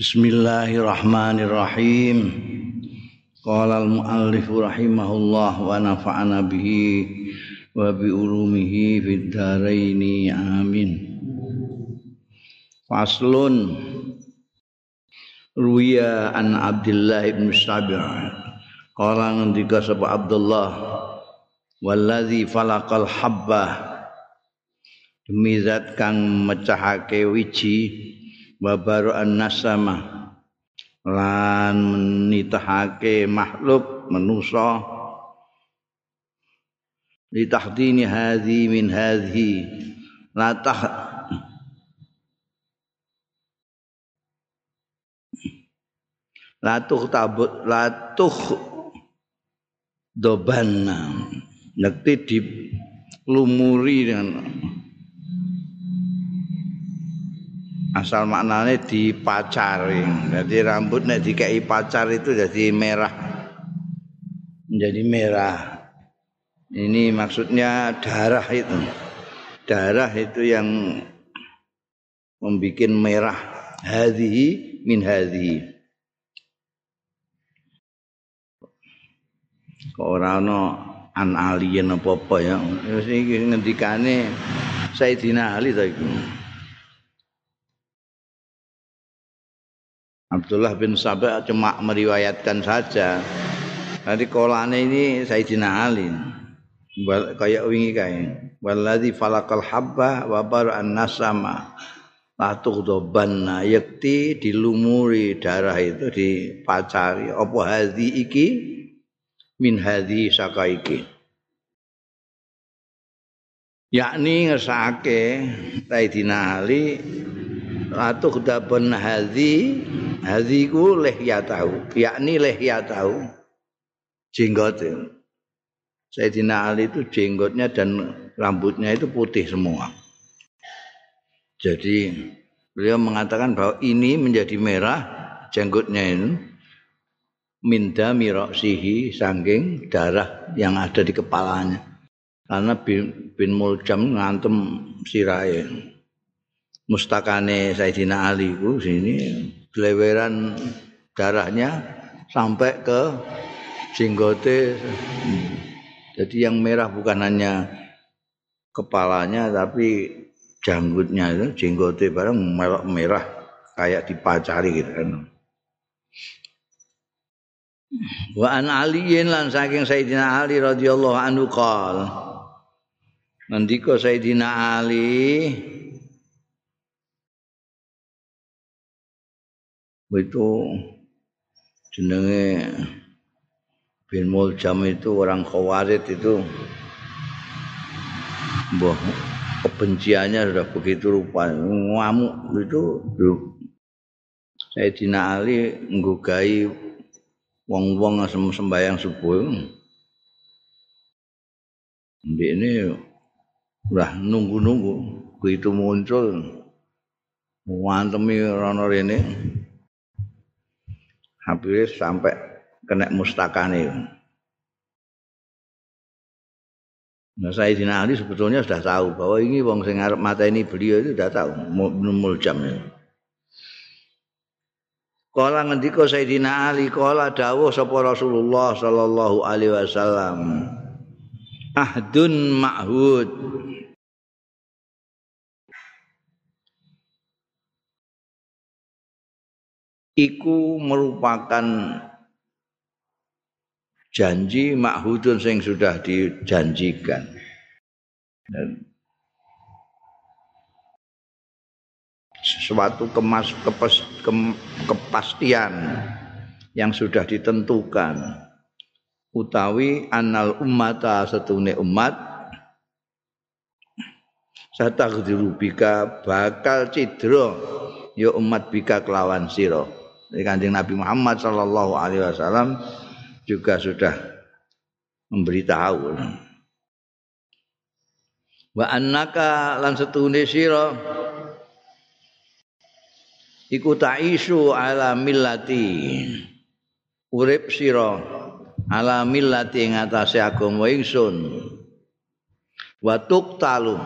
Bismillahirrahmanirrahim. Qala al-muallif rahimahullah wa nafa'ana bihi wa bi ulumihi fid dharain amin. Faslun Ruya an Abdullah ibn Sabi' Qala ngendika sapa Abdullah Walladzi falaqal habbah Demi zat kang mecahake wiji babaru annasama lan menitahake makhluk manusa. Litahdini hadhi min hadhi. La tah la tuh tabut la dobanna. Nekti dip lumuri dengan asal maknanya dipacari jadi rambut nek dikei pacar itu jadi merah. Menjadi merah. Ini maksudnya darah itu. Darah itu yang membuat merah. Hadhi min hadhi orang no an alien apa apa ya ini ngendikane Sayyidina Ali tadi Abdullah bin Sabah cuma meriwayatkan saja. Nanti kolane ini Sayyidina Ali. Kayak wingi kae. Walladzi falaqal habba wa bara'an nasama. La tughdabanna yakti dilumuri darah itu dipacari apa hadhi iki min hadhi saka iki. yakni ngesake Sayyidina Ali atuh daban hadhi hadhi ku lehya tahu yakni lehya tahu jenggot Sayyidina Ali itu jenggotnya dan rambutnya itu putih semua. Jadi beliau mengatakan bahwa ini menjadi merah jenggotnya ini minda miroksihi sangking darah yang ada di kepalanya. Karena bin, bin Muljam ngantem sirai mustakane Sayyidina Ali ku sini geleweran darahnya sampai ke jenggote. Jadi yang merah bukan hanya kepalanya tapi janggutnya itu jenggote bareng merah, merah kayak dipacari gitu kan. Wa an aliyin lan saking Sayyidina Ali radhiyallahu anhu qala ngendika Sayyidina Ali itu jenenge bin Muljam itu orang Khawarid itu mbah kebenciannya sudah begitu rupa ngamuk itu Sayyidina Ali nggugai wong-wong sembahyang subuh. Ini udah nunggu-nunggu begitu muncul wantemi rono rene hampir sampai kena mustakane. Nah, Sayyidina Ali sebetulnya sudah tahu bahwa ini wong sing arep mateni beliau itu sudah tahu muljam ya. Kala ngendika Sayyidina Ali kala dawuh sapa Rasulullah sallallahu alaihi wasallam. Ahdun ma'hud. Iku merupakan janji makhudun sing sudah dijanjikan. Sesuatu kemas kepes, ke, kepastian yang sudah ditentukan utawi anal ummata setune umat satagdiru bika bakal cidro ya umat bika kelawan sira Jadi kanjeng Nabi Muhammad Sallallahu Alaihi Wasallam juga sudah memberitahu. Wa annaka lan setune sira iku ta'isu ala millati urip sira ala millati ing atase agama ingsun wa tuqtalu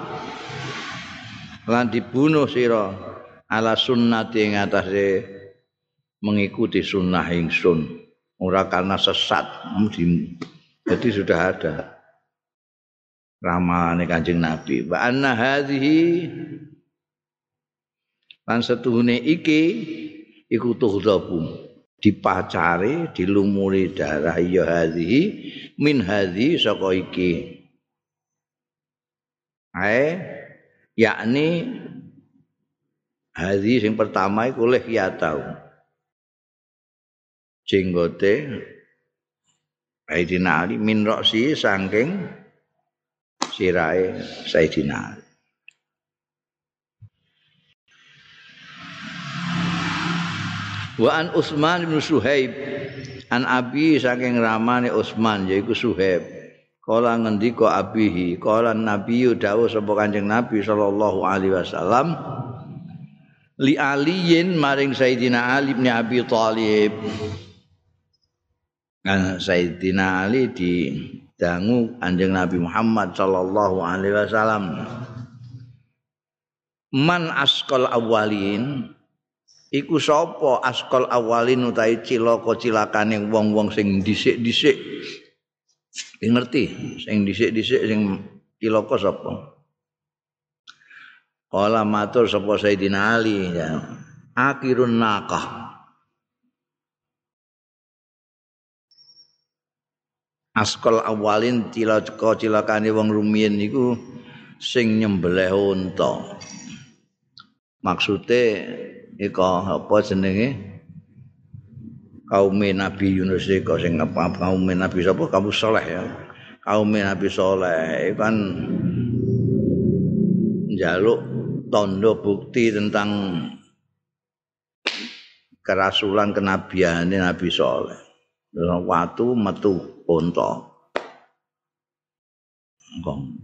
lan dibunuh sira ala sunnati ing atase mengikuti sunnah ingsun. Ora karena sesat jadi sudah ada. Ramalan Kanjeng Nabi wa anna hadhihi lan setuhune iki iku tuhdhabu dipacari dilumuri darah ya hadhihi min hadhi saka iki. Ae yakni hadhi sing pertama iku leh ya tau jenggote Sayyidina Ali min roksi saking sirahe Sayyidina Ali Wa an Utsman bin Suhaib an Abi saking ramane Utsman yaiku Suhaib. Kala ngendika abihi, kala Nabi dawuh sapa Kanjeng Nabi sallallahu alaihi wasallam li aliyin maring Sayyidina Ali bin Abi Thalib. Kan Sayyidina Ali di dangu Kanjeng Nabi Muhammad sallallahu alaihi wasallam. Man askal awalin iku sapa askal awalin utahe cilaka cilakane wong-wong sing dhisik-dhisik? Ngerti? Sing dhisik-dhisik sing cilaka sapa? Kala matur sapa Sayyidina Ali ya. Akhirun naqah askal awalin cilaka cilakane wong rumiyin iku sing nyembelih unta. Maksude ika apa jenenge? Kaum Nabi Yunus ika sing apa kaum Nabi sapa? Kaum saleh ya. Kaum Nabi saleh kan njaluk tondo bukti tentang kerasulan kenabian Nabi saleh. Waktu metu unta.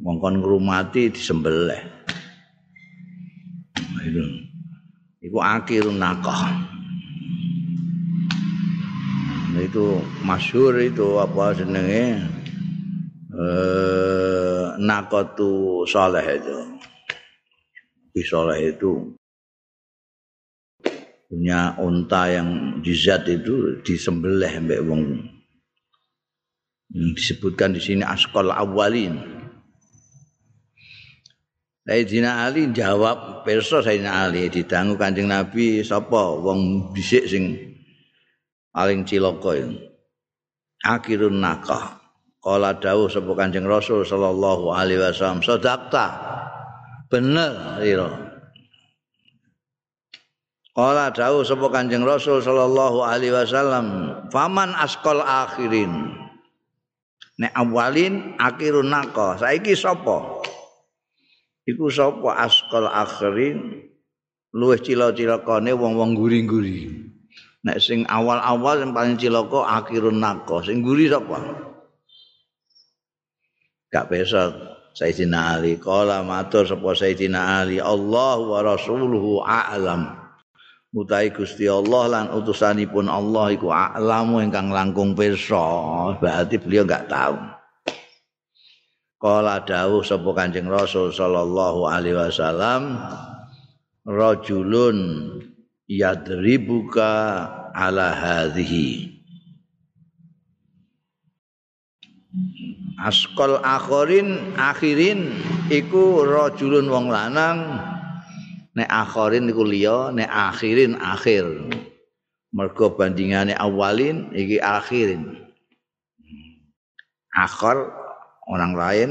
Ngongkon ngrumati disembelih. Itu. Iku akhirun nakah. Itu masyhur itu apa jenenge? Eh nakatu saleh itu. Di saleh itu punya unta yang jizat itu disembelih mbek wong disebutkan di sini askol awalin Sayyidina Ali jawab perso Sayyidina Ali didangu Kanjeng Nabi sapa wong bisik sing paling cilaka itu. Akhirun nakah. Kala dawuh sapa Kanjeng Rasul sallallahu alaihi wasallam, "Sadaqta." Bener ira. Kala dawuh sapa Kanjeng Rasul sallallahu alaihi wasallam, "Faman asqal akhirin." Nek awalin akhirun nakah. Saiki sapa? iku sapa? Askal akhirin luwih cila-cilakane wong-wong guri-guri. Nek sing awal-awal yang paling cilaka akhirun nako. Sing guri sapa? Gak besok Sayyidina Ali. Kala matur sapa Sayyidina Ali. Allah wa rasuluhu a'lam Mutai Gusti Allah lan utusanipun Allah iku a'lamu ingkang langkung pirsa. Berarti beliau enggak tahu. Kala dawuh sapa Kanjeng Rasul sallallahu alaihi wasallam rajulun yadribuka ala hadhihi. Askol akhirin akhirin iku rajulun wong lanang nek akhirin iku liya nek akhirin akhir mergo bandingane awalin iki akhirin akhir orang lain,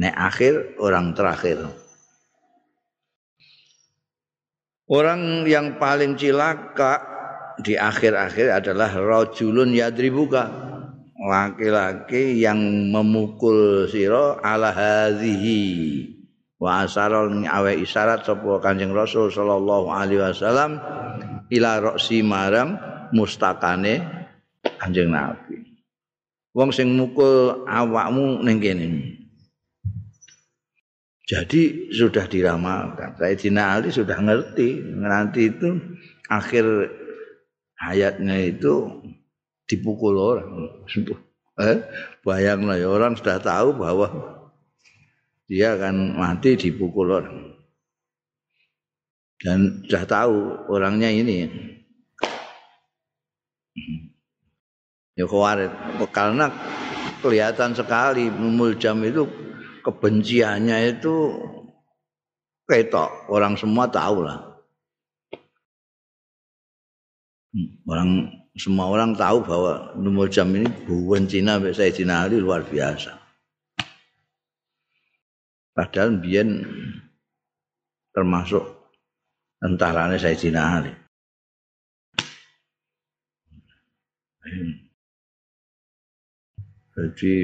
nek akhir orang terakhir. Orang yang paling cilaka di akhir-akhir adalah rajulun yadribuka. Laki-laki yang memukul siro ala hadhihi wa asarul awe isyarat sapa Kanjeng Rasul sallallahu alaihi wasallam ila roksi marang mustakane Kanjeng Nabi. wong sing mukul awakmu ning kene. Jadi sudah diramalkan. Sayyidina Ali sudah ngerti nanti itu akhir hayatnya itu dipukul orang. Eh, bayanglah ya orang sudah tahu bahwa dia akan mati dipukul orang. Dan sudah tahu orangnya ini Ya khawarit karena kelihatan sekali Muljam itu kebenciannya itu ketok orang semua tahu lah. Orang semua orang tahu bahwa Muljam ini bukan Cina Sayyidina Ali luar biasa. Padahal Bian termasuk tentaranya Sayyidina Ali. Jadi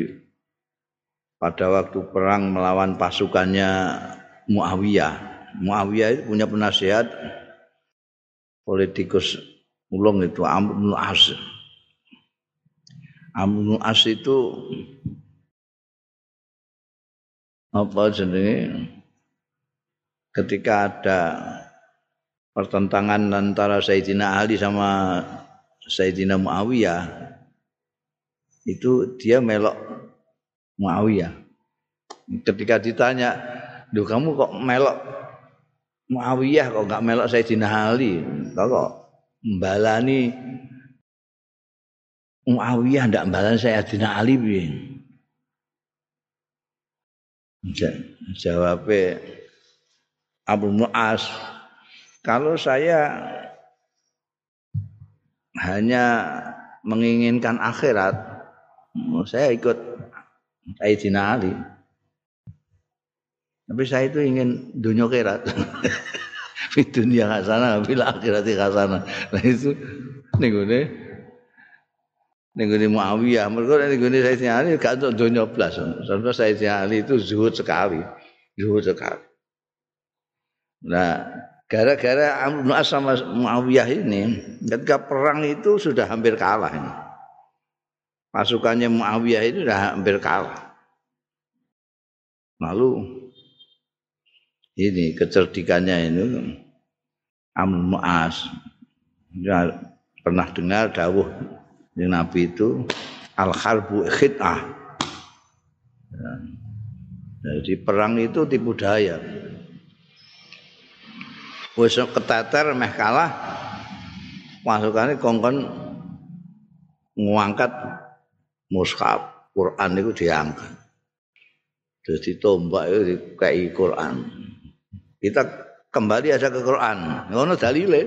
pada waktu perang melawan pasukannya Muawiyah. Muawiyah itu punya penasihat politikus ulung itu Amr bin As. Amr bin As itu apa jenenge? Ketika ada pertentangan antara Sayyidina Ali sama Sayyidina Muawiyah itu dia melok Muawiyah. Ketika ditanya Duh kamu kok melok Muawiyah kok nggak melok Sayyidina Ali? Kok mbalani Muawiyah ndak mbalani Sayyidina Ali piye Jawab Abu Mu'az, kalau saya hanya menginginkan akhirat, saya ikut Sayyidina Ali. Tapi saya itu ingin dunia akhirat. Di dunia kasana, bila akhirat kasana. Nah itu, nih gue ning Muawiyah mergo ning gone Sayyidina Ali gak untuk donya blas. Sebab Sayyidina Ali itu zuhud sekali zuhud sekali. Nah gara-gara Amr bin sama Muawiyah ini ketika perang itu sudah hampir kalah ini. Pasukannya Muawiyah itu sudah hampir kalah. Lalu ini kecerdikannya ini Amr bin As. Ya, pernah dengar dawuh yang Nabi itu al harbu khit'ah. Ya. Jadi perang itu tipu daya. Wis keteter meh kalah masukane kongkon ngangkat mushaf Quran itu diangkat. Jadi tombak itu kayak Quran. Kita kembali aja ke Quran. Ngono dalile.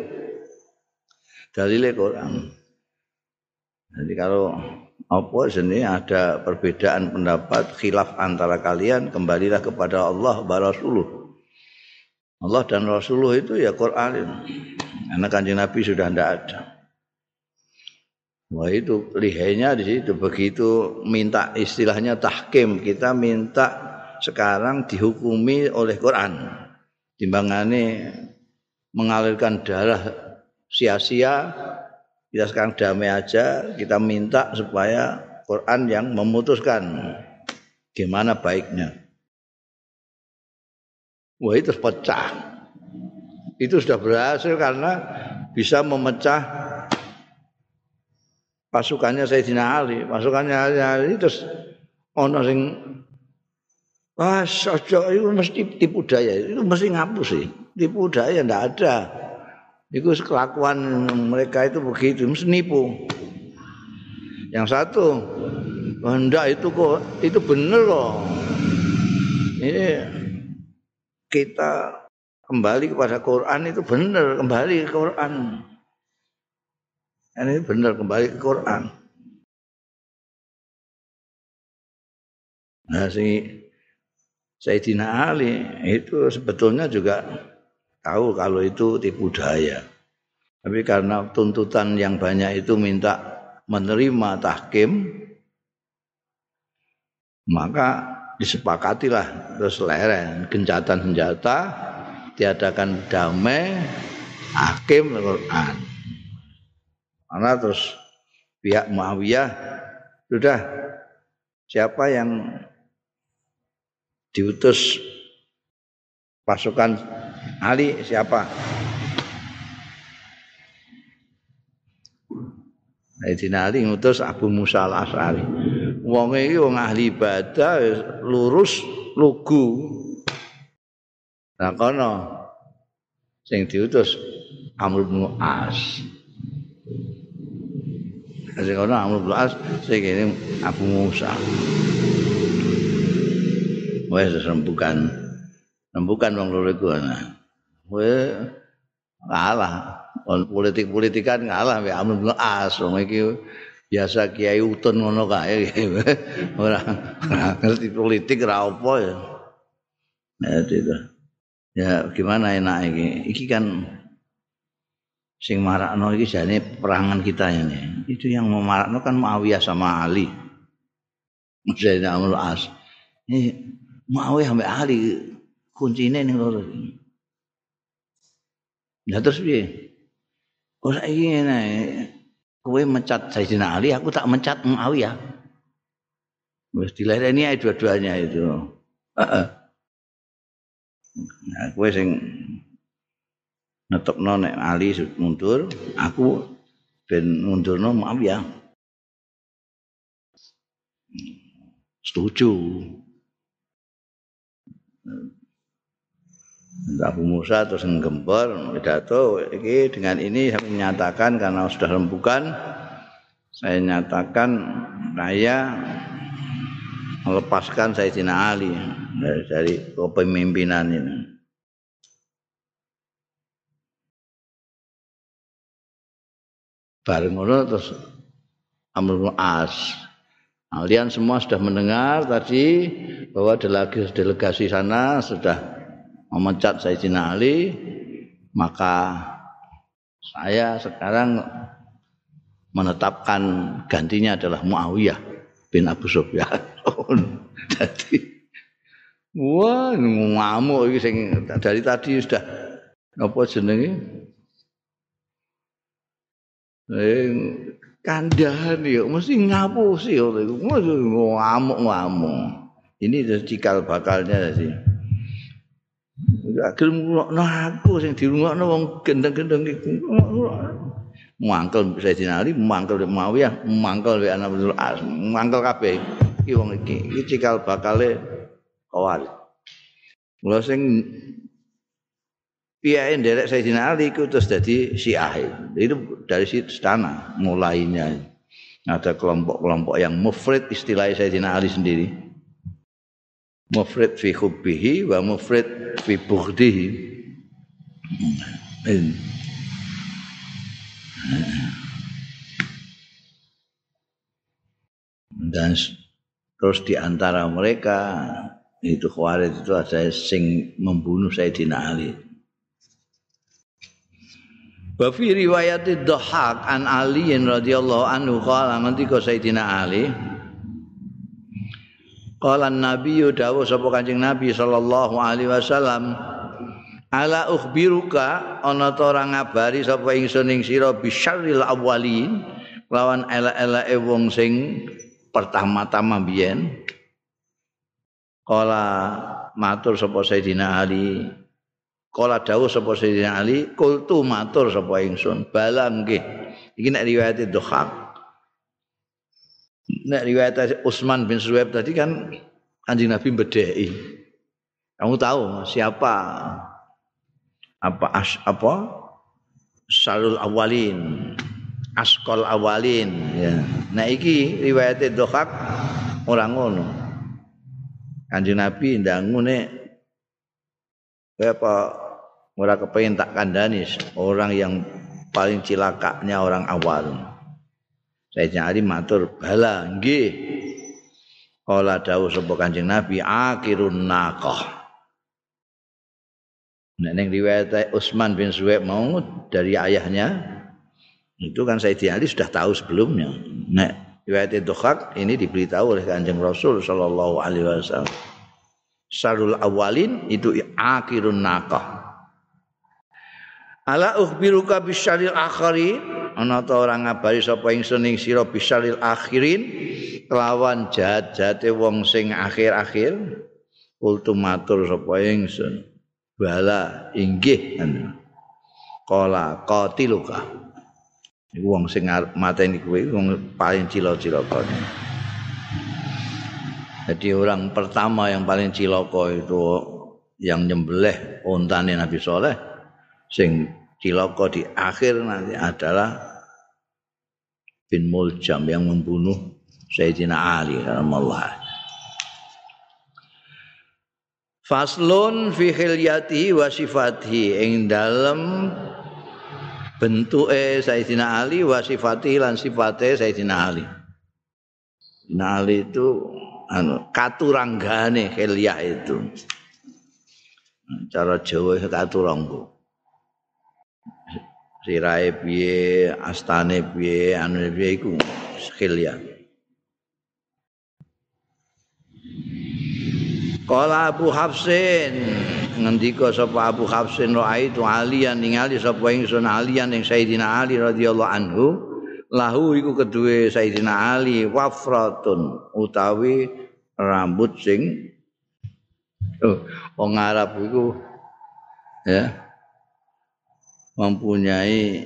Dalile Quran. Jadi kalau apa sini ada perbedaan pendapat khilaf antara kalian kembalilah kepada Allah wa Rasuluh. Allah dan Rasulullah itu ya Quran. Karena kanjeng Nabi sudah tidak ada. Wah itu lihainya di situ begitu minta istilahnya tahkim kita minta sekarang dihukumi oleh Quran. Timbangane mengalirkan darah sia-sia kita sekarang damai aja, kita minta supaya Quran yang memutuskan gimana baiknya. Wah itu pecah. Itu sudah berhasil karena bisa memecah pasukannya Sayyidina Ali. Pasukannya Ali terus ono sing Wah, sojo itu mesti tipu daya. Itu mesti ngapus sih. Tipu daya ndak ada. Itu kelakuan mereka itu begitu, mesti nipu. Yang satu, enggak itu kok, itu benar kok. Ini kita kembali kepada Quran itu benar, kembali ke Quran. Ini benar kembali ke Quran. Nah, si Sayyidina Ali itu sebetulnya juga tahu kalau itu tipu daya. Tapi karena tuntutan yang banyak itu minta menerima tahkim, maka disepakatilah terus leren gencatan senjata diadakan damai hakim Quran. Karena terus pihak Muawiyah sudah siapa yang diutus pasukan Ali siapa? Sayyidina Ali ngutus Abu Musa al-As'ari. Wong iki wong ahli ibadah lurus lugu. Nah kono sing diutus Amr bin As. sing ana Amr bin As sing Abu Musa wes rembukan rembukan wong loro iku wes kalah politik-politikan ngalah mbek Amr bin As wong iki biasa kiai utun ngono kae. Ora ngerti politik ra apa ya. Ya itu ya gimana enak iki? Iki kan sing marakno iki jane perangan kita ini. Itu yang memarakno kan Muawiyah sama Ali. Zainal Amrul As. Ini Muawiyah sampai Ali kuncine ning loro. Ya terus piye? Ora iki ngene. Kowe mencat Sayyidina Ali, aku tak mencat Muawiyah. Wis dilereni ae dua-duanya itu. Heeh. Nah, kowe sing netepno nek Ali mundur, aku ben mundurno maaf ya. Setuju. Abu Musa terus menggempar pidato iki dengan ini saya menyatakan karena sudah rembukan saya nyatakan saya melepaskan Sayyidina Ali dari, dari kepemimpinan ini. bareng ngono terus Amr As. Kalian semua sudah mendengar tadi bahwa delegasi delegasi sana sudah memecat Sayyidina Ali, maka saya sekarang menetapkan gantinya adalah Muawiyah bin Abu Sufyan. Jadi wah ngamuk iki sing dari tadi sudah apa jenenge Eh, kandahan ya mesti ngapusi ngamuk-ngamuk. Ini cikal bakalnya sih. Gelem ngrungokno aku sing dirungokno wong gendeng-gendeng iku. Mangkel Sayyidina Ali, mangkel Muawiyah, mangkel wa anak Abdul As, mangkel kabeh iki wong iki. Iki cikal bakale kawal. Mula sing piye nderek Sayyidina Ali itu terus jadi Syiah. Itu dari situ sana mulainya. Ada kelompok-kelompok yang mufrid istilah Sayyidina Ali sendiri. Mufrid fi hubbihi wa mufrid fi bughdihi. Dan terus di antara mereka itu Khawarij itu ada sing membunuh Sayyidina Ali. Wa fi riwayat Dhahak an Ali radhiyallahu anhu qala ngendika Sayyidina Ali Qala Nabi dawuh sapa Nabi sallallahu alaihi wasallam Ala ukhbiruka ana ta ora ngabari sapa ingsun ing sira bisyarril awwalin lawan elek-eleke wong sing pertama-tama biyen Kala matur sapa Sayyidina Ali Kala dawuh sapa Sayyidina Ali, kultu matur sapa ingsun, bala nggih. Iki nek riwayat Dhuhaq. Nek riwayat Utsman bin Suwaib tadi kan Kanjeng Nabi bedheki. Kamu tahu siapa apa as, apa Salul Awalin, Askol Awalin ya. Nah iki riwayat Dhuhaq ora ngono. Kanjeng Nabi ndangu nek apa ora kepengin tak kandani orang yang paling cilakanya orang awal. Saya Ali matur bala nggih. Kala dawuh sapa Kanjeng Nabi akhirun naqah. Nek ning riwayat Utsman bin Zuhaib mau dari ayahnya itu kan Sayyidina Ali sudah tahu sebelumnya. Nek riwayat Dhukhak ini diberitahu oleh Kanjeng Rasul sallallahu alaihi wasallam. Sarul awalin itu akhirun naqah. Ala ukhbiruka bisyaril akhari ana ta ora ngabari sapa ingsun ing sira bisyaril akhirin kelawan jahat-jahate wong sing akhir-akhir. Ultimatur sapa ingsun. Bala inggih kala qatiluka. Iku wong sing mateni kuwi wong paling cilaka-cilaka jadi orang pertama yang paling cilaka itu yang nyembelih untane Nabi Soleh sing cilaka di akhir nanti adalah bin Muljam yang membunuh Sayyidina Ali rahimallahu Faslun fi khilyatihi wa sifatihi ing dalem bentuke Sayyidina Ali wa sifatihi lan sifate Sayyidina Ali. Sayyidina Ali itu anu katuranggane khilyah itu. Cara Jawa katuranggo. Sirahe piye, astane piye, anu piye iku khilyah. Kala Abu Hafsin ngendika sapa Abu Hafsin raaitu aliyan ningali sapa ingsun aliyan ing Sayyidina Ali radhiyallahu anhu lahu iku kedue Sayyidina Ali wafratun utawi rambut sing oh, wong Arab iku ya mempunyai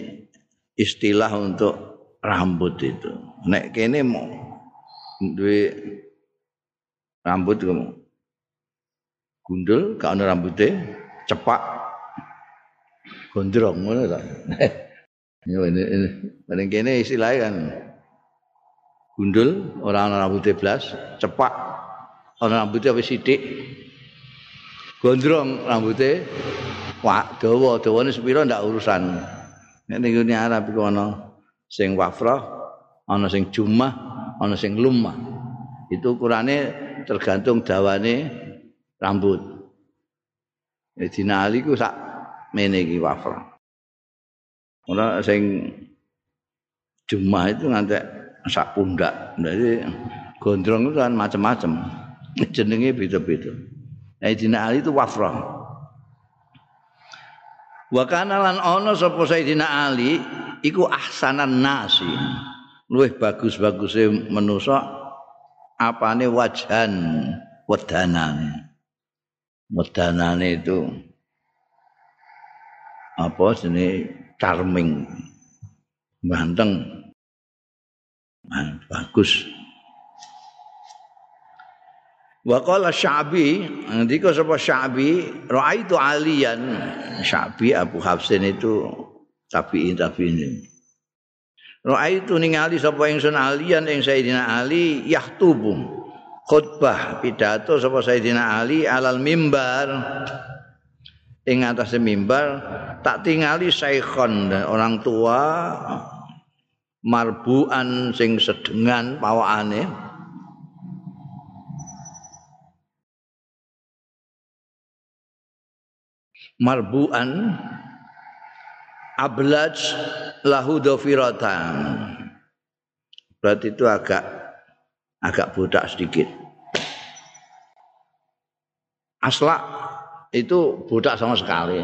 istilah untuk rambut itu. Nek kene mau duwe rambut kamu gundul gak ana rambuté cepak. Gondrong ngono ta? Ya ini ini. Kene istilahnya kan gundul ora ana rambutnya blas cepak. Ana rambutnya wis sithik? Gondrong rambutnya wak dawa dawane sepira ndak urusan nek ning Arab iku ana sing wafrah ana sing jumah ana sing lumah itu ukurane tergantung dawane rambut. Dina Ali ku sak mene iki wafra. Ora sing Jumat itu ngantek sak pundak. Jadi gondrong itu kan macam-macam. Jenenge beda-beda. Nah, Dina Ali itu wafra. Wa kana lan ana sapa Sayyidina Ali iku ahsanan nasi. Luwih bagus-baguse manusa apane wajhan wedanane. medanane itu apa jenis charming ganteng bagus wa qala sya'bi ndika sapa sya'bi raaitu aliyan. Sya'bi Abu Hafsin itu tabi'in tabi'in. Raaitu ningali sapa ingsun aliyan ing Sayyidina Ali yahtubu khutbah pidato sapa Sayyidina Ali alal mimbar. Ing atas mimbar tak tingali saikhon orang tua marbuan sing sedengan pawakane marbuan ablaj lahu dofiratan berarti itu agak agak budak sedikit. Aslak itu budak sama sekali.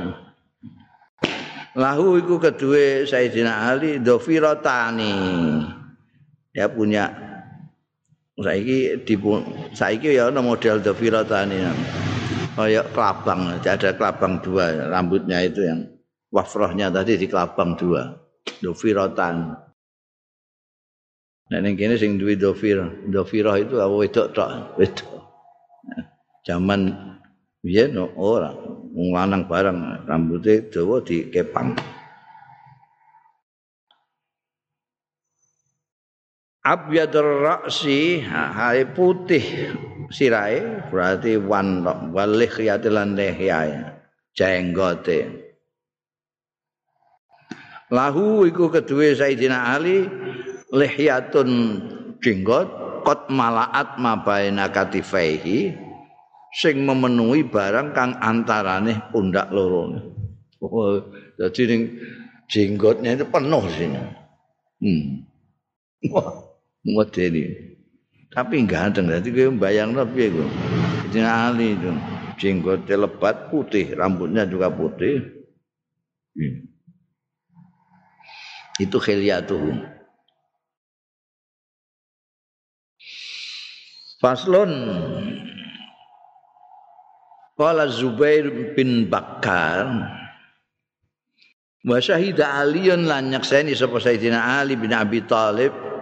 Lahu iku kedua Sayyidina Ali dofiratani. Dia punya saiki dipun saiki ya ana model dofiratani. Kayak kelabang, ada kelabang dua rambutnya itu yang wafrohnya tadi di kelabang dua. Dofiratan. Nek ning kene sing duwe dhafir, dhafirah itu apa wedok tok, wedok. Zaman biyen no, ora wong lanang barang rambutnya dawa dikepang. Abyadur ra'si hai putih sirai berarti wan walih khiyatilan lehya jenggote lahu iku kedua Sayyidina Ali lihyatun jenggot kot malaat mabaina katifaihi sing memenuhi barang kang antarane pundak loro. Oh, jadi ning jenggotnya itu penuh sini. Hmm. Wah, modeli. Tapi ganteng, jadi gue bayang piye gue. Jadi Ali itu jenggotnya lebat putih, rambutnya juga putih. Hmm. Itu khilyatuhum. Faslun Qala Zubair bin Bakar Wa syahida aliyun lan nyakseni sapa Sayyidina Ali bin Abi Talib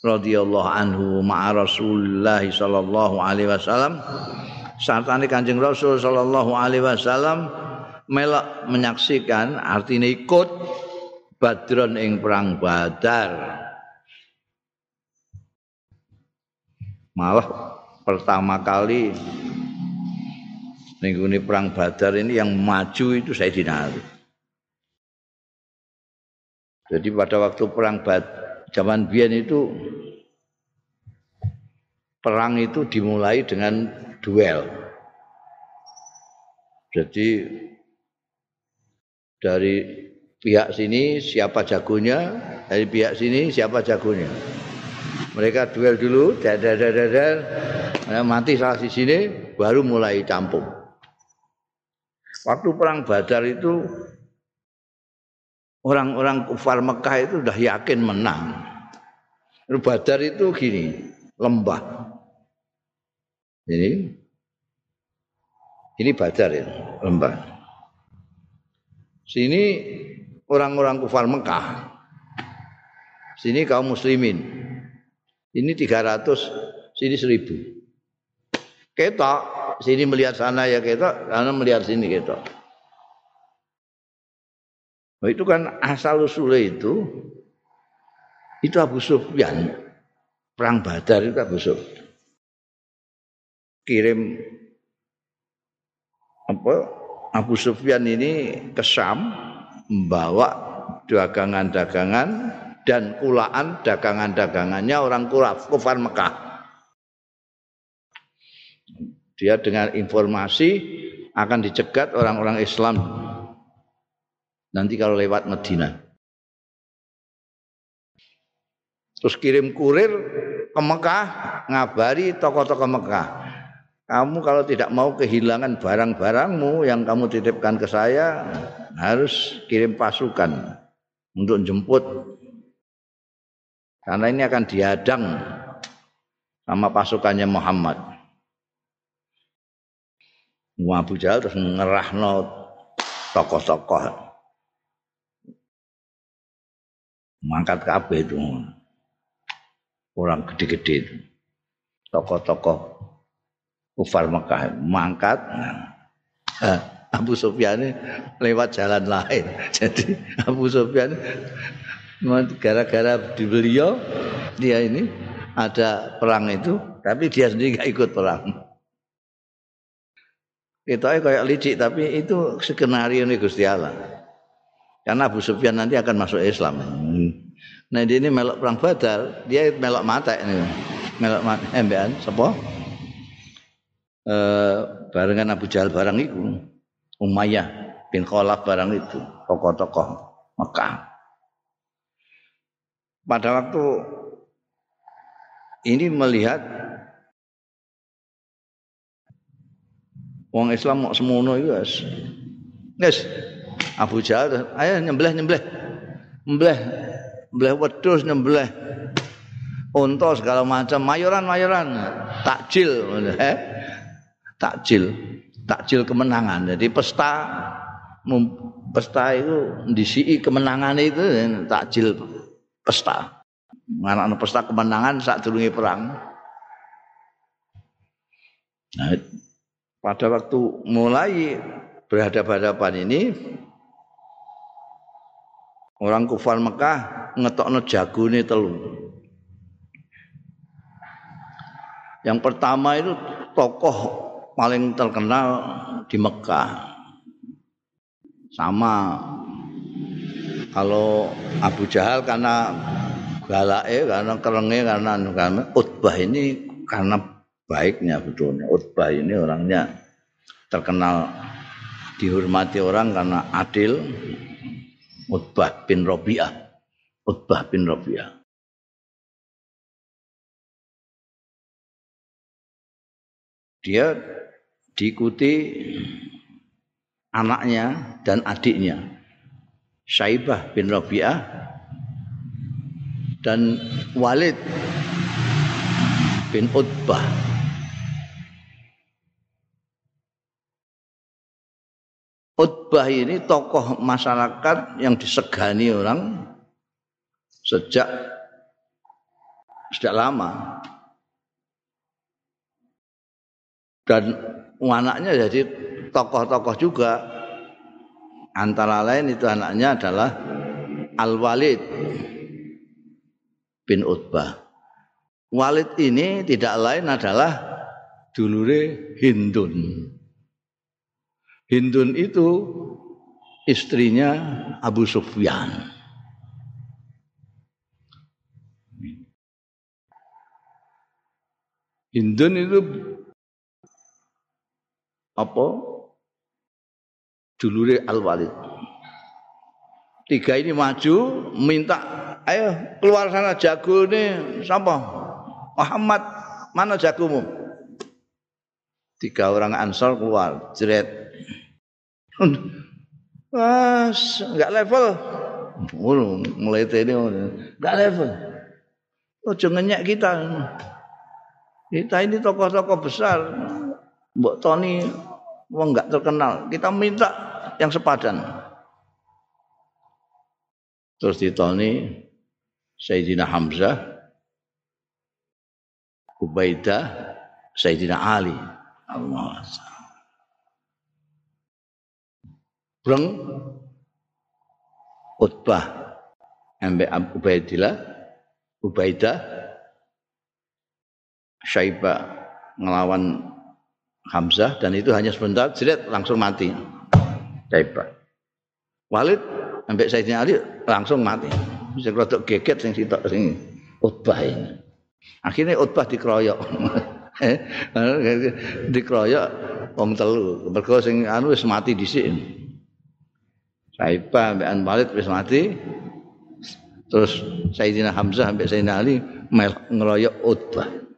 radhiyallahu anhu ma'a Rasulullah sallallahu alaihi wasallam. Sartane Kanjeng Rasul sallallahu alaihi wasallam melak menyaksikan artinya ikut Badron ing perang Badar. Malah pertama kali minggu ini perang Badar ini yang maju itu saya dinari jadi pada waktu perang Badar zaman Bian itu perang itu dimulai dengan duel. Jadi dari pihak sini siapa jagonya, dari pihak sini siapa jagonya. Mereka duel dulu, dadar dadar, mati salah di sini, baru mulai campur. Waktu perang Badar itu orang-orang kufar Mekah itu sudah yakin menang. Badar itu gini, lembah. Ini ini Badar ya, lembah. Sini orang-orang kufar Mekah. Sini kaum muslimin. Ini 300, sini 1000. Ketok, sini melihat sana ya ketok, sana melihat sini ketok. Nah, itu kan asal usulnya itu itu Abu Sufyan perang Badar itu Abu Sufyan kirim apa Abu Sufyan ini ke Syam membawa dagangan-dagangan dan kulaan dagangan-dagangannya orang kufar Mekah. Dia dengan informasi akan dicegat orang-orang Islam nanti kalau lewat Medina. Terus kirim kurir ke Mekah ngabari tokoh-tokoh Mekah. Kamu kalau tidak mau kehilangan barang-barangmu yang kamu titipkan ke saya, harus kirim pasukan untuk jemput. Karena ini akan dihadang sama pasukannya Muhammad. Abu Jahal terus ngerahno tokoh-tokoh. Mangkat kabeh itu. Orang gede-gede itu. Tokoh-tokoh kufar Mekah mangkat. Nah, Abu Sufyan lewat jalan lain. Jadi Abu Sufyan gara-gara di beliau dia ini ada perang itu, tapi dia sendiri nggak ikut perang. Kita kayak licik, tapi itu skenario nih Gusti Allah. Karena Abu Sufyan nanti akan masuk Islam. Nah dia ini melok perang Badar, dia melok mata ini, melok mata, embean, eh, barengan Abu Jahal barang itu. Umayyah bin Khalaf barang itu, tokoh-tokoh Mekah. Pada waktu ini melihat Wong Islam mau semono itu guys. Guys, Abu Jahal, ayo nyembelih nyembelih. Nyembelih, nyembelih wedhus nyembelih. Unta segala macam, mayoran-mayoran, takjil, eh? takjil takjil kemenangan. Jadi pesta pesta itu disi kemenangan itu takjil pesta. Anak pesta kemenangan saat turunnya perang. Nah, pada waktu mulai berhadapan-hadapan ini orang kufar Mekah ngetokno jagone telu. Yang pertama itu tokoh paling terkenal di Mekah. Sama kalau Abu Jahal karena galake karena kerenge karena karena Utbah ini karena baiknya betulnya Utbah ini orangnya terkenal dihormati orang karena adil Utbah bin Robiah Utbah bin Robiah dia diikuti anaknya dan adiknya Syaibah bin Rabi'ah dan Walid bin Utbah. Utbah ini tokoh masyarakat yang disegani orang sejak sejak lama dan anaknya jadi tokoh-tokoh juga antara lain itu anaknya adalah Al Walid bin Utbah Walid ini tidak lain adalah dulure Hindun. Hindun itu istrinya Abu Sufyan. Hindun itu apa? Dulure Al-Walid. Tiga ini maju minta ayo keluar sana jago nih siapa? Muhammad mana jagomu? Tiga orang Ansar keluar, jeret. Mas, enggak level. mulai tadi enggak level. Ojo ngenyek kita. Kita ini tokoh-tokoh besar. Mbok Tony wong enggak terkenal. Kita minta yang sepadan. Terus ditoni Sayyidina Hamzah, Ubaidah, Sayyidina Ali. Allah. Breng Utbah ambek Ubaidillah, Ubaidah Syaiba ngelawan Hamzah dan itu hanya sebentar jerit langsung mati. Syaiba. Walid sampai Sayyidina Ali langsung mati. Bisa rodok geget sing sitok sing Utbah ini. Akhirnya Utbah dikeroyok. Eh, dikeroyok wong telu. Mergo sing anu wis mati dhisik. Saibah ambek Walid wis mati. Terus Sayyidina Hamzah sampai Sayyidina Ali ngeroyok Utbah.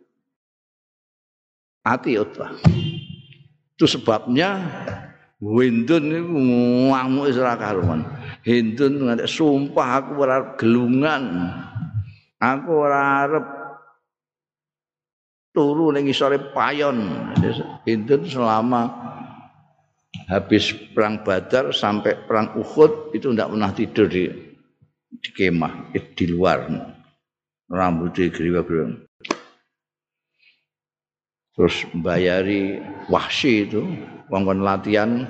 Hati Utbah. Itu sebabnya Hindun itu ngamuk isra karuan. Hindun nganti sumpah aku ora gelungan. Aku ora arep turu ning isore payon. Hindun selama habis perang Badar sampai perang Uhud itu tidak pernah tidur di di kemah di luar rambutnya geriwa-geriwa terus membayari wahsi itu wong latihan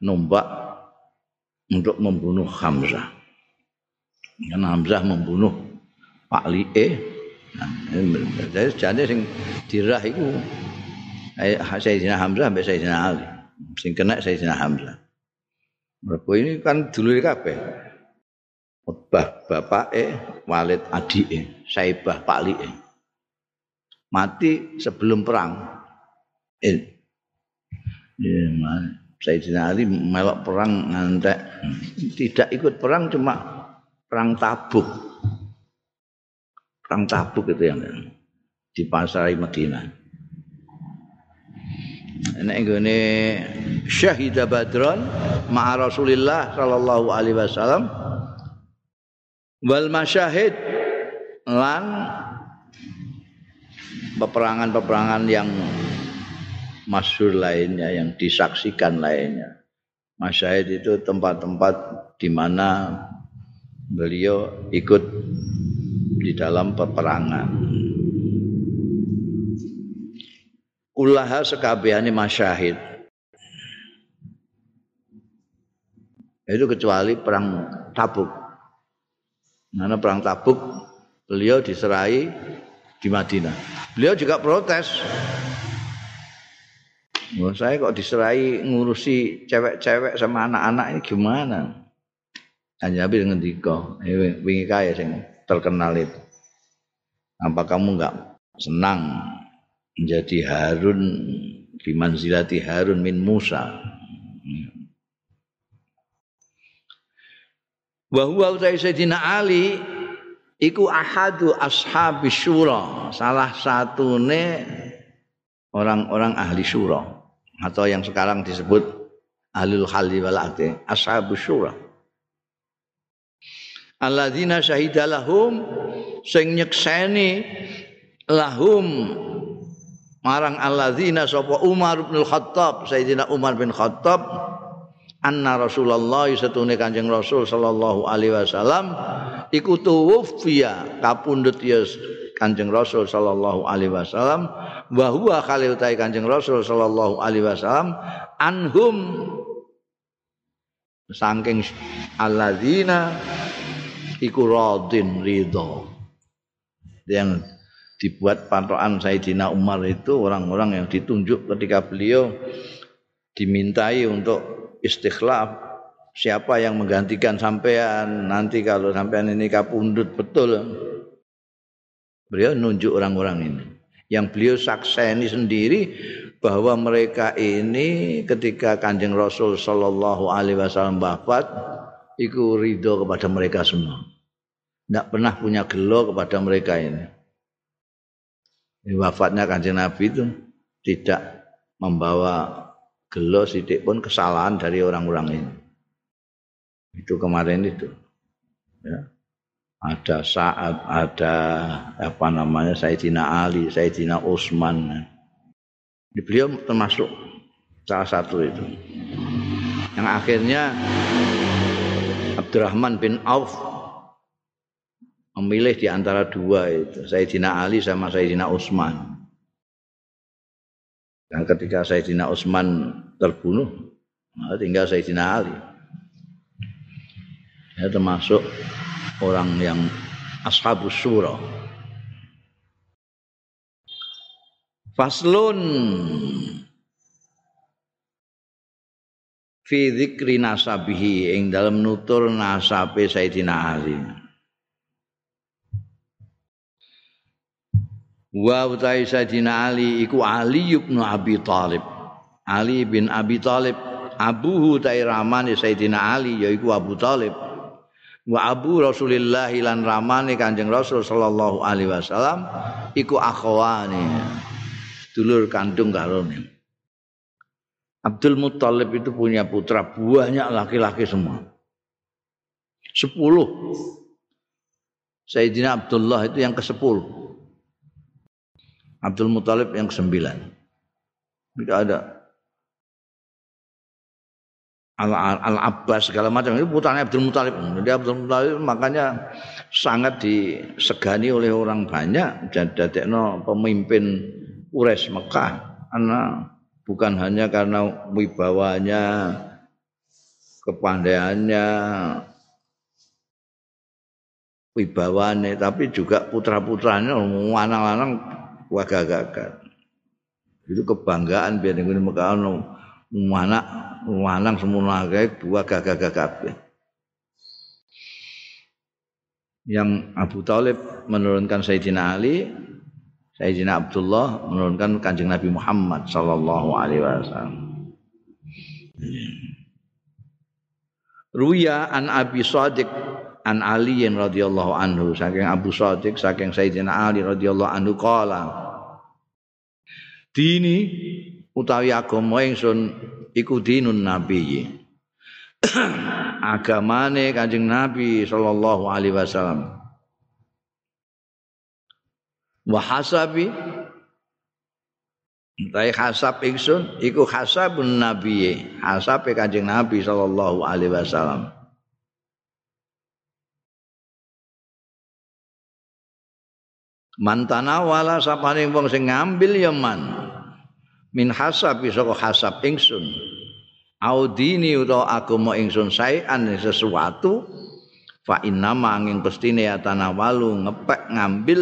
numbak untuk membunuh Hamzah. Karena Hamzah membunuh Pak Li'e. Nah, jadi jadi sing dirah itu Sayyidina Hamzah sampai Sayyidina Ali. Sing kena Sayyidina Hamzah. Mereka ini kan dulu kabeh. Utbah bapake, Walid adike, Saibah Pak Li'e. Mati sebelum perang. Eh, ya, Sayyidina Ali melok perang ngantek tidak ikut perang cuma perang tabuk. Perang tabuk itu yang di pasar Madinah. Nek nggone syahida badron ma'a Rasulillah sallallahu alaihi wasallam wal masyahid lan peperangan-peperangan yang masyhur lainnya yang disaksikan lainnya. Masyahid itu tempat-tempat di mana beliau ikut di dalam peperangan. Ulaha sekabehane masyahid. Itu kecuali perang Tabuk. Karena perang Tabuk beliau diserai di Madinah. Beliau juga protes. Oh, saya kok diserai ngurusi cewek-cewek sama anak-anak ini gimana? Hanya Nabi dengan Diko, wingi kaya sing terkenal itu. Apa kamu enggak senang menjadi Harun di manzilati Harun min Musa? Bahwa Sayyidina Ali iku ahadu ashabi syura. Salah satune orang-orang ahli syura. Atau yang sekarang disebut ahlul halli wal ashabu syura. Alladzina syahida lahum sing nyekseni lahum. Marang alladzina sapa Umar bin Khattab Sayyidina Umar bin Khattab anna Rasulullah satune Kanjeng Rasul sallallahu alaihi wasallam iku tuwfiya kapundhut ya Kanjeng Rasul sallallahu alaihi wasallam wa huwa khalil Kanjeng Rasul sallallahu alaihi wasallam anhum saking alladzina iku radin ridho. Yang dibuat patokan Sayyidina Umar itu orang-orang yang ditunjuk ketika beliau dimintai untuk istikhlaf siapa yang menggantikan sampean nanti kalau sampean ini kapundut betul beliau nunjuk orang-orang ini yang beliau sakseni sendiri bahwa mereka ini ketika Kanjeng Rasul sallallahu alaihi wasallam wafat iku ridho kepada mereka semua. Tidak pernah punya gelo kepada mereka ini. wafatnya kanjeng Nabi itu tidak membawa gelo sidik pun kesalahan dari orang-orang ini. Itu kemarin itu. Ya. Ada saat ada apa namanya Sayyidina Ali, Sayyidina Utsman. Beliau termasuk salah satu itu. Yang akhirnya Abdurrahman bin Auf memilih di antara dua itu, Sayyidina Ali sama Sayyidina Utsman. Dan ketika Sayyidina Utsman terbunuh, tinggal Sayyidina Ali. Ya, termasuk orang yang ashabus surah. Faslun fi dzikri nasabihi ing dalam nutur nasabe Sayyidina Ali. Wa utai Sayyidina Ali iku Ali bin Abi Thalib. Ali bin Abi Thalib abuhu tai ramane Sayyidina Ali yaiku Abu Thalib. Wa abu Rasulillah lan ramane Kanjeng Rasul sallallahu alaihi wasallam iku akhwani. Dulur kandung karo Abdul Muttalib itu punya putra banyak laki-laki semua. Sepuluh. Sayyidina Abdullah itu yang ke sepuluh. Abdul Muttalib yang sembilan. Tidak ada. Al-Abbas segala macam itu putranya Abdul Muttalib. Jadi Abdul Muttalib makanya sangat disegani oleh orang banyak. Jadi pemimpin Quraisy Mekah. Karena bukan hanya karena wibawanya, kepandaiannya, wibawane, tapi juga putra-putranya lanang-lanang wagagagan. Itu kebanggaan biar ini Mekah anak lanang semua kayak dua gagah-gagah yang Abu Talib menurunkan Sayyidina Ali Sayyidina Abdullah menurunkan Kanjeng Nabi Muhammad sallallahu alaihi wasallam. Ruya an Abi Sadiq an Ali radhiyallahu anhu saking Abu Sadiq saking Sayyidina Ali radhiyallahu anhu qala Dini utawi agama ingsun iku dinun nabi. Agamane Kanjeng Nabi sallallahu alaihi wasallam wa hasabi Tapi hasab ingsun iku hasabun nabi hasab kanjeng nabi sallallahu alaihi wasallam mantana wala sapane wong sing ngambil ya man min hasab saka hasab ingsun audini utawa agama ingsun saean sesuatu fa inna manging pestine ya tanawalu ngepek ngambil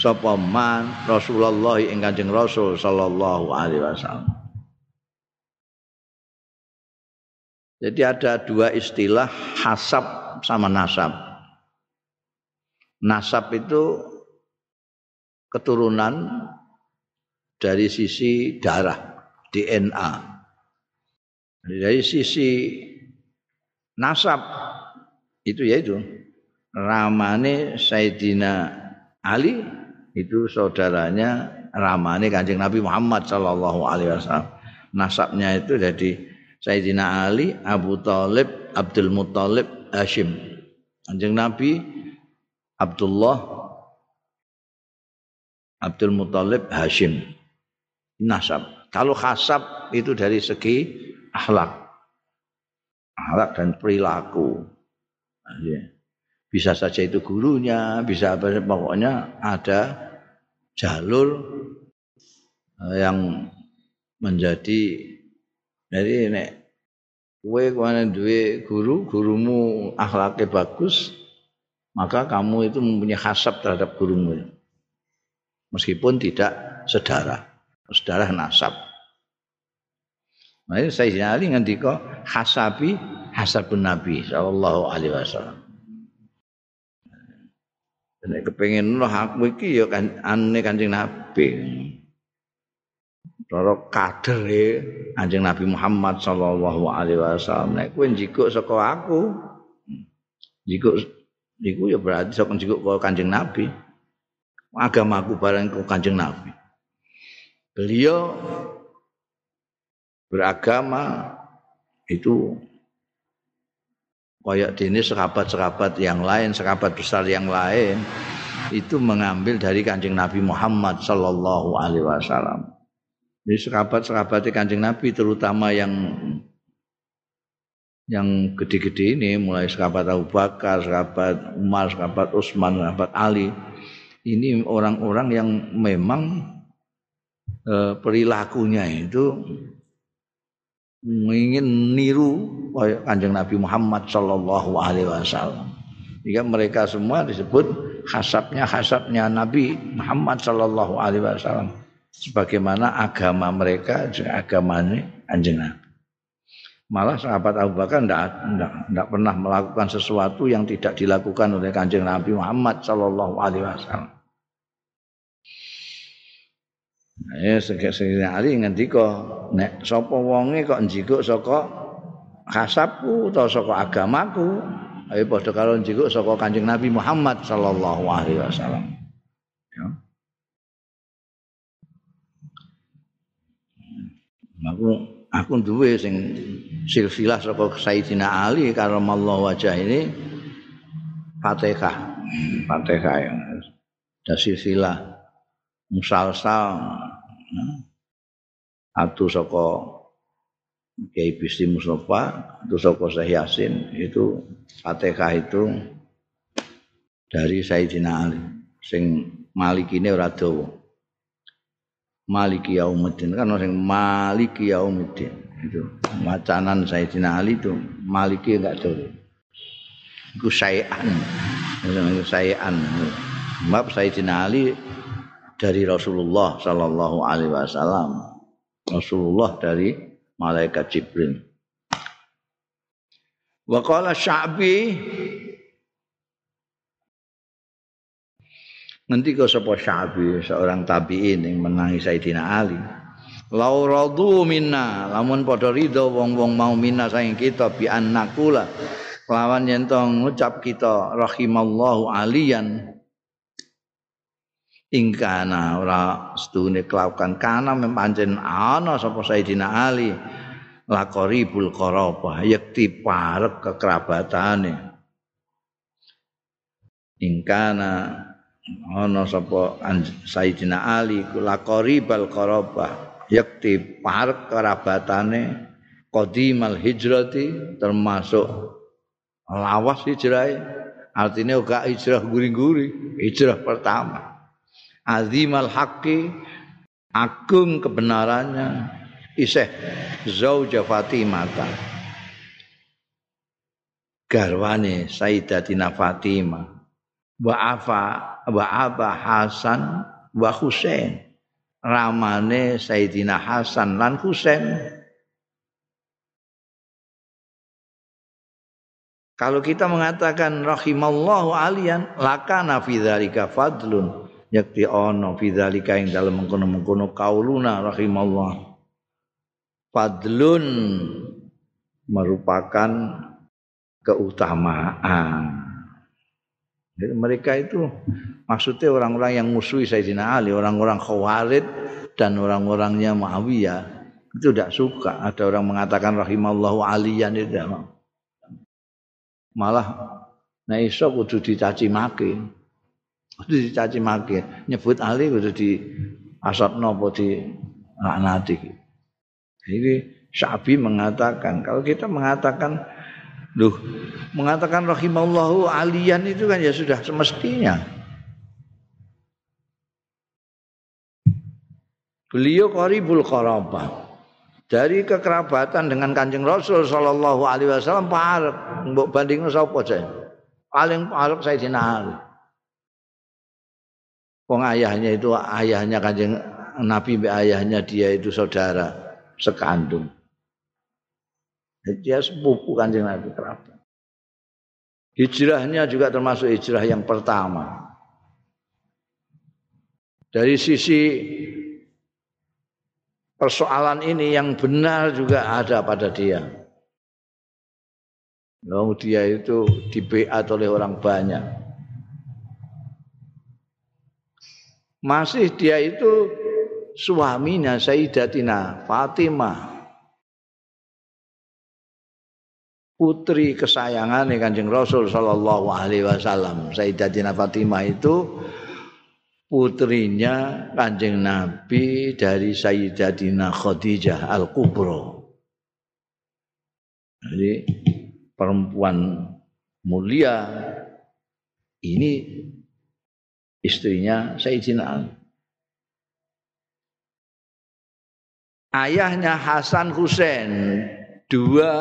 sapa man Rasulullah ing Kanjeng Rasul sallallahu alaihi wasallam. Jadi ada dua istilah hasab sama nasab. Nasab itu keturunan dari sisi darah, DNA. Dari sisi nasab itu yaitu ramane Sayyidina Ali itu saudaranya ramane Kanjeng Nabi Muhammad sallallahu alaihi wasallam. Nasabnya itu jadi Sayyidina Ali, Abu Talib, Abdul Muttalib, Hashim. Kanjeng Nabi Abdullah Abdul Muttalib Hashim. Nasab. Kalau khasab itu dari segi akhlak. Akhlak dan perilaku. Bisa saja itu gurunya, bisa apa pokoknya ada jalur yang menjadi jadi nek kue ke mana duwe guru gurumu akhlaknya bagus maka kamu itu mempunyai hasab terhadap gurumu meskipun tidak sedara sedara nasab Nah, Sayyidina Ali ngendika hasabi hasabun Nabi sallallahu alaihi wasallam. Nek kepengin loh aku iki ya kan ane Kanjeng Nabi. Cara kader Kanjeng Nabi Muhammad sallallahu alaihi wasallam. Nek kowe njikuk saka aku, njikuk niku ya berarti saka njikuk karo Kanjeng Nabi. Agamaku bareng karo Kanjeng Nabi. Beliau beragama itu kayak dini serabat-serabat yang lain, serabat besar yang lain itu mengambil dari Kanjeng Nabi Muhammad sallallahu alaihi wasallam. Jadi serabat-serabat Kanjeng Nabi terutama yang yang gede-gede ini mulai serabat Abu Bakar, serabat Umar, serabat Utsman, serabat Ali. Ini orang-orang yang memang eh, perilakunya itu ingin niru kanjeng Nabi Muhammad Shallallahu Alaihi Wasallam. Jika mereka semua disebut hasabnya hasabnya Nabi Muhammad Shallallahu Alaihi Wasallam. Sebagaimana agama mereka agamanya kanjeng Nabi. Malah sahabat Abu Bakar tidak pernah melakukan sesuatu yang tidak dilakukan oleh kanjeng Nabi Muhammad Shallallahu Alaihi Wasallam. Ya sekiranya Ali ngendika nek sapa wonge kok njikuk saka kasabku utawa saka agamaku ayo padha karo njikuk saka Kanjeng Nabi Muhammad sallallahu alaihi wasallam. Ya. Aku aku duwe sing silsilah saka Sayyidina Ali karamallahu wajah ini Fatihah. Fatihah ya. Ada silsilah musalsal atau saka Kiai Bisti Mustafa atau saka Syekh Yasin itu Fatihah itu dari Sayyidina Ali sing malikine ora dawa Maliki Yaumuddin kan sing Maliki Yaumuddin itu wacanan Sayyidina Ali itu Maliki enggak dawa iku sayan itu sayan Sebab Sayyidina Ali dari Rasulullah sallallahu alaihi wasallam. Rasulullah dari malaikat Jibril. Wa qala Sya'bi Nanti kau sapa Sya'bi seorang tabi'in yang menangi Sayyidina Ali. Lau radu minna, lamun padha ridha wong-wong mau minna saking kita bi annakula. Lawan yen ngucap kita rahimallahu aliyan ingkana ora sedune kelakuan kana mempancen ana sapa Sayyidina Ali laqaribul qarabah yakti parek kekerabatane ingkana ana sapa Sayyidina Ali laqaribal qarabah yakti parek kerabatane qadimal hijrati termasuk lawas hijrah artinya gak hijrah guri-guri hijrah pertama. Azimal haqqi agung kebenarannya iseh zauja Fatimah garwane Sayyidatina Fatimah. Wa afa wa aba Hasan wa Husain. Ramane Sayyidina Hasan lan Husain. Kalau kita mengatakan rahimallahu alian lakana fi dzalika fadlun. Yakti ono fidzalika ing dalem mengkono-mengkono kauluna rahimallah. Fadlun merupakan keutamaan jadi mereka itu maksudnya orang-orang yang musuhi Sayyidina Ali, orang-orang Khawarid dan orang-orangnya Muawiyah itu tidak suka. Ada orang mengatakan rahimallahu aliyan itu tidak Malah nah iso kudu dicaci maki. kudu dicaci maki. Nyebut ali kudu di asapno apa di laknati. Ini Syabi mengatakan kalau kita mengatakan Duh, mengatakan rahimallahu alian itu kan ya sudah semestinya. Beliau qaribul qarabah. Dari kekerabatan dengan Kanjeng Rasul sallallahu alaihi wasallam parek. Mbok bandingno sapa Paling parek Sayyidina Ali. Wong ayahnya itu ayahnya kanjeng Nabi ayahnya dia itu saudara sekandung. Dia sepupu kanjeng Nabi kerabat. Hijrahnya juga termasuk hijrah yang pertama. Dari sisi persoalan ini yang benar juga ada pada dia. Lalu dia itu dibeat oleh orang banyak. masih dia itu suaminya Sayyidatina Fatimah putri kesayangan Kanjeng Rasul sallallahu alaihi wasallam Sayyidatina Fatimah itu putrinya Kanjeng Nabi dari Sayyidatina Khadijah Al-Kubra jadi perempuan mulia ini istrinya Sayyidina. Ayahnya Hasan Husain, dua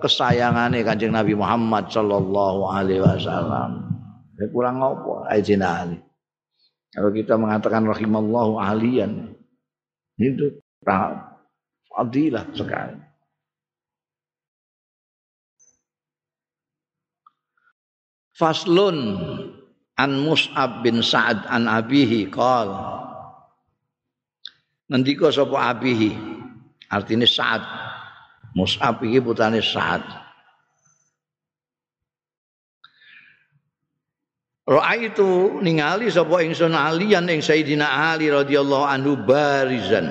kesayangannya Kanjeng Nabi Muhammad sallallahu alaihi wasallam. Ya, kurang apa Sayyidina Ali. Kalau kita mengatakan rahimallahu aliyan itu fadilah sekali. Faslun an Mus'ab bin Sa'ad an abihi qol ngendika sapa abihi artine Sa'ad Mus'ab iki putrane Sa'ad Roa itu ningali sapa ingsun alian ing Sayyidina Ali radhiyallahu anhu barizan.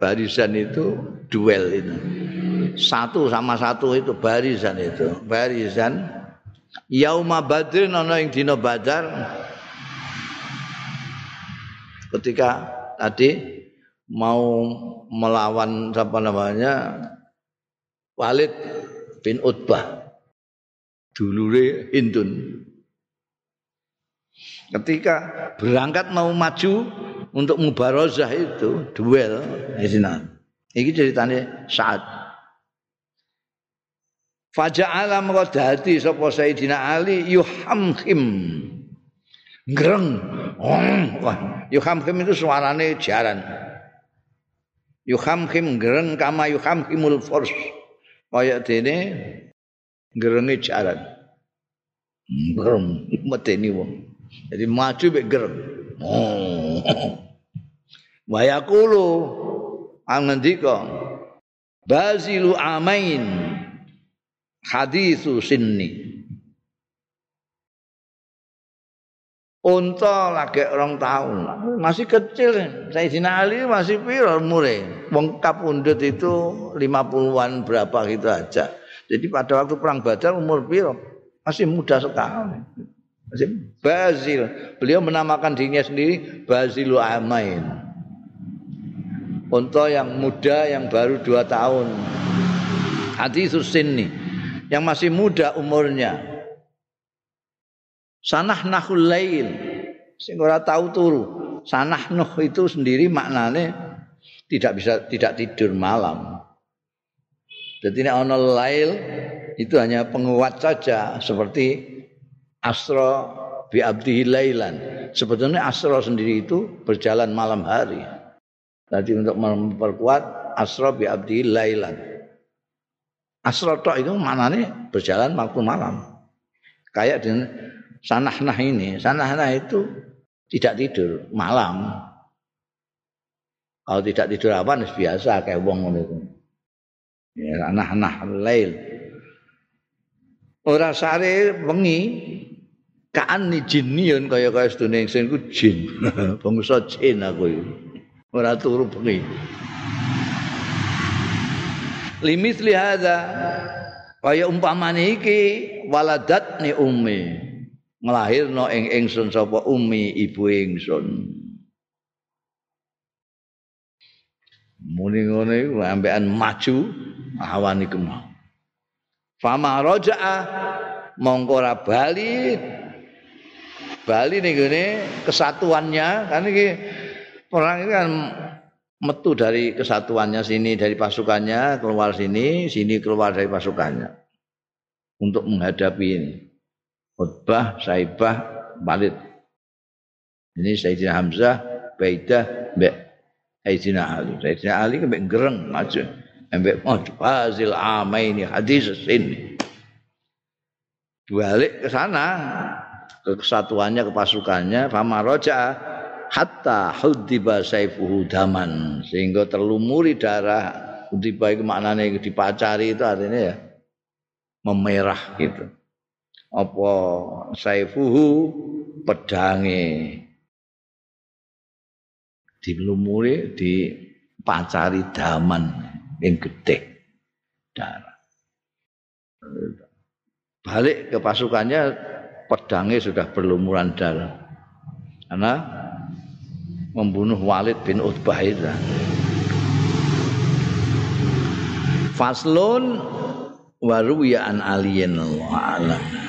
Barisan itu duel itu. Satu sama satu itu barisan itu. Barisan Yauma Badr ana ing dina Badar ketika tadi mau melawan apa namanya Walid bin Utbah dulure Hindun ketika berangkat mau maju untuk mubarozah itu duel ini ceritanya saat Faja'ala maka dadi sapa Sayyidina Ali yuhamhim. Greng. Wah, yuhamhim itu suarane jaran. Yuhamhim greng kama yuhamhimul furs. Kaya dene grenge jaran. Greng medeni wong. Jadi maju mek greng. Oh. Wa yaqulu angendika Bazilu amain hadisu sinni Unta lagi orang tahun masih kecil. Sayyidina Ali masih piro umure? Wong kapundhut itu 50-an berapa gitu aja. Jadi pada waktu perang Badar umur piro? Masih muda sekali. Masih Bazil. Beliau menamakan dirinya sendiri Bazilu Amain. Unta yang muda yang baru dua tahun. Hadisus sinni. Yang masih muda umurnya. Sanah nahul lail. Sing ora tahu turu. Sanah nuh itu sendiri maknanya tidak bisa tidak tidur malam. Jadi ini ono lail itu hanya penguat saja seperti asro bi abdihi lailan. Sebetulnya asro sendiri itu berjalan malam hari. Jadi untuk memperkuat asro bi abdihi lailan. Asrotok itu maknanya berjalan waktu malam. Kayak di sanah-nah ini, sanah-nah itu tidak tidur malam. Kalau tidak tidur apa biasa kayak wong itu. Ya, nah-nah lail. Ora sare wengi kaan ni jinion kaya kaya sedune ingsun ku jin. Bangsa jin aku iki. Ora turu bengi. limit lihada kaya umpamane iki waladat ni ummi nglahirno ing ingsun sapa ummi ibu ingsun. Muni ngene iku ambekan maju awan iku mau fama raja'a mongko ora bali bali ning kesatuannya. Kan iki perang ini kan metu dari kesatuannya sini dari pasukannya keluar sini sini keluar dari pasukannya. Untuk menghadapi ini khutbah saibah Walid Ini Sayyidina Hamzah, Baidah, Mbak Sayyidina Ali. Sayyidina Ali kan mbak gereng maju. Mbak maju Fazil Amaini hadis ini. Balik ke sana ke kesatuannya ke pasukannya fama roja hatta hudiba saifuhu daman sehingga terlumuri darah hudiba itu maknanya dipacari itu artinya ya memerah gitu apa saifuhu pedange? Dilumuri dipacari daman yang gede. Darah. Balik ke pasukannya pedangnya sudah berlumuran darah. Karena membunuh Walid bin Utbah itu. Faslun waruya an aliyin Allah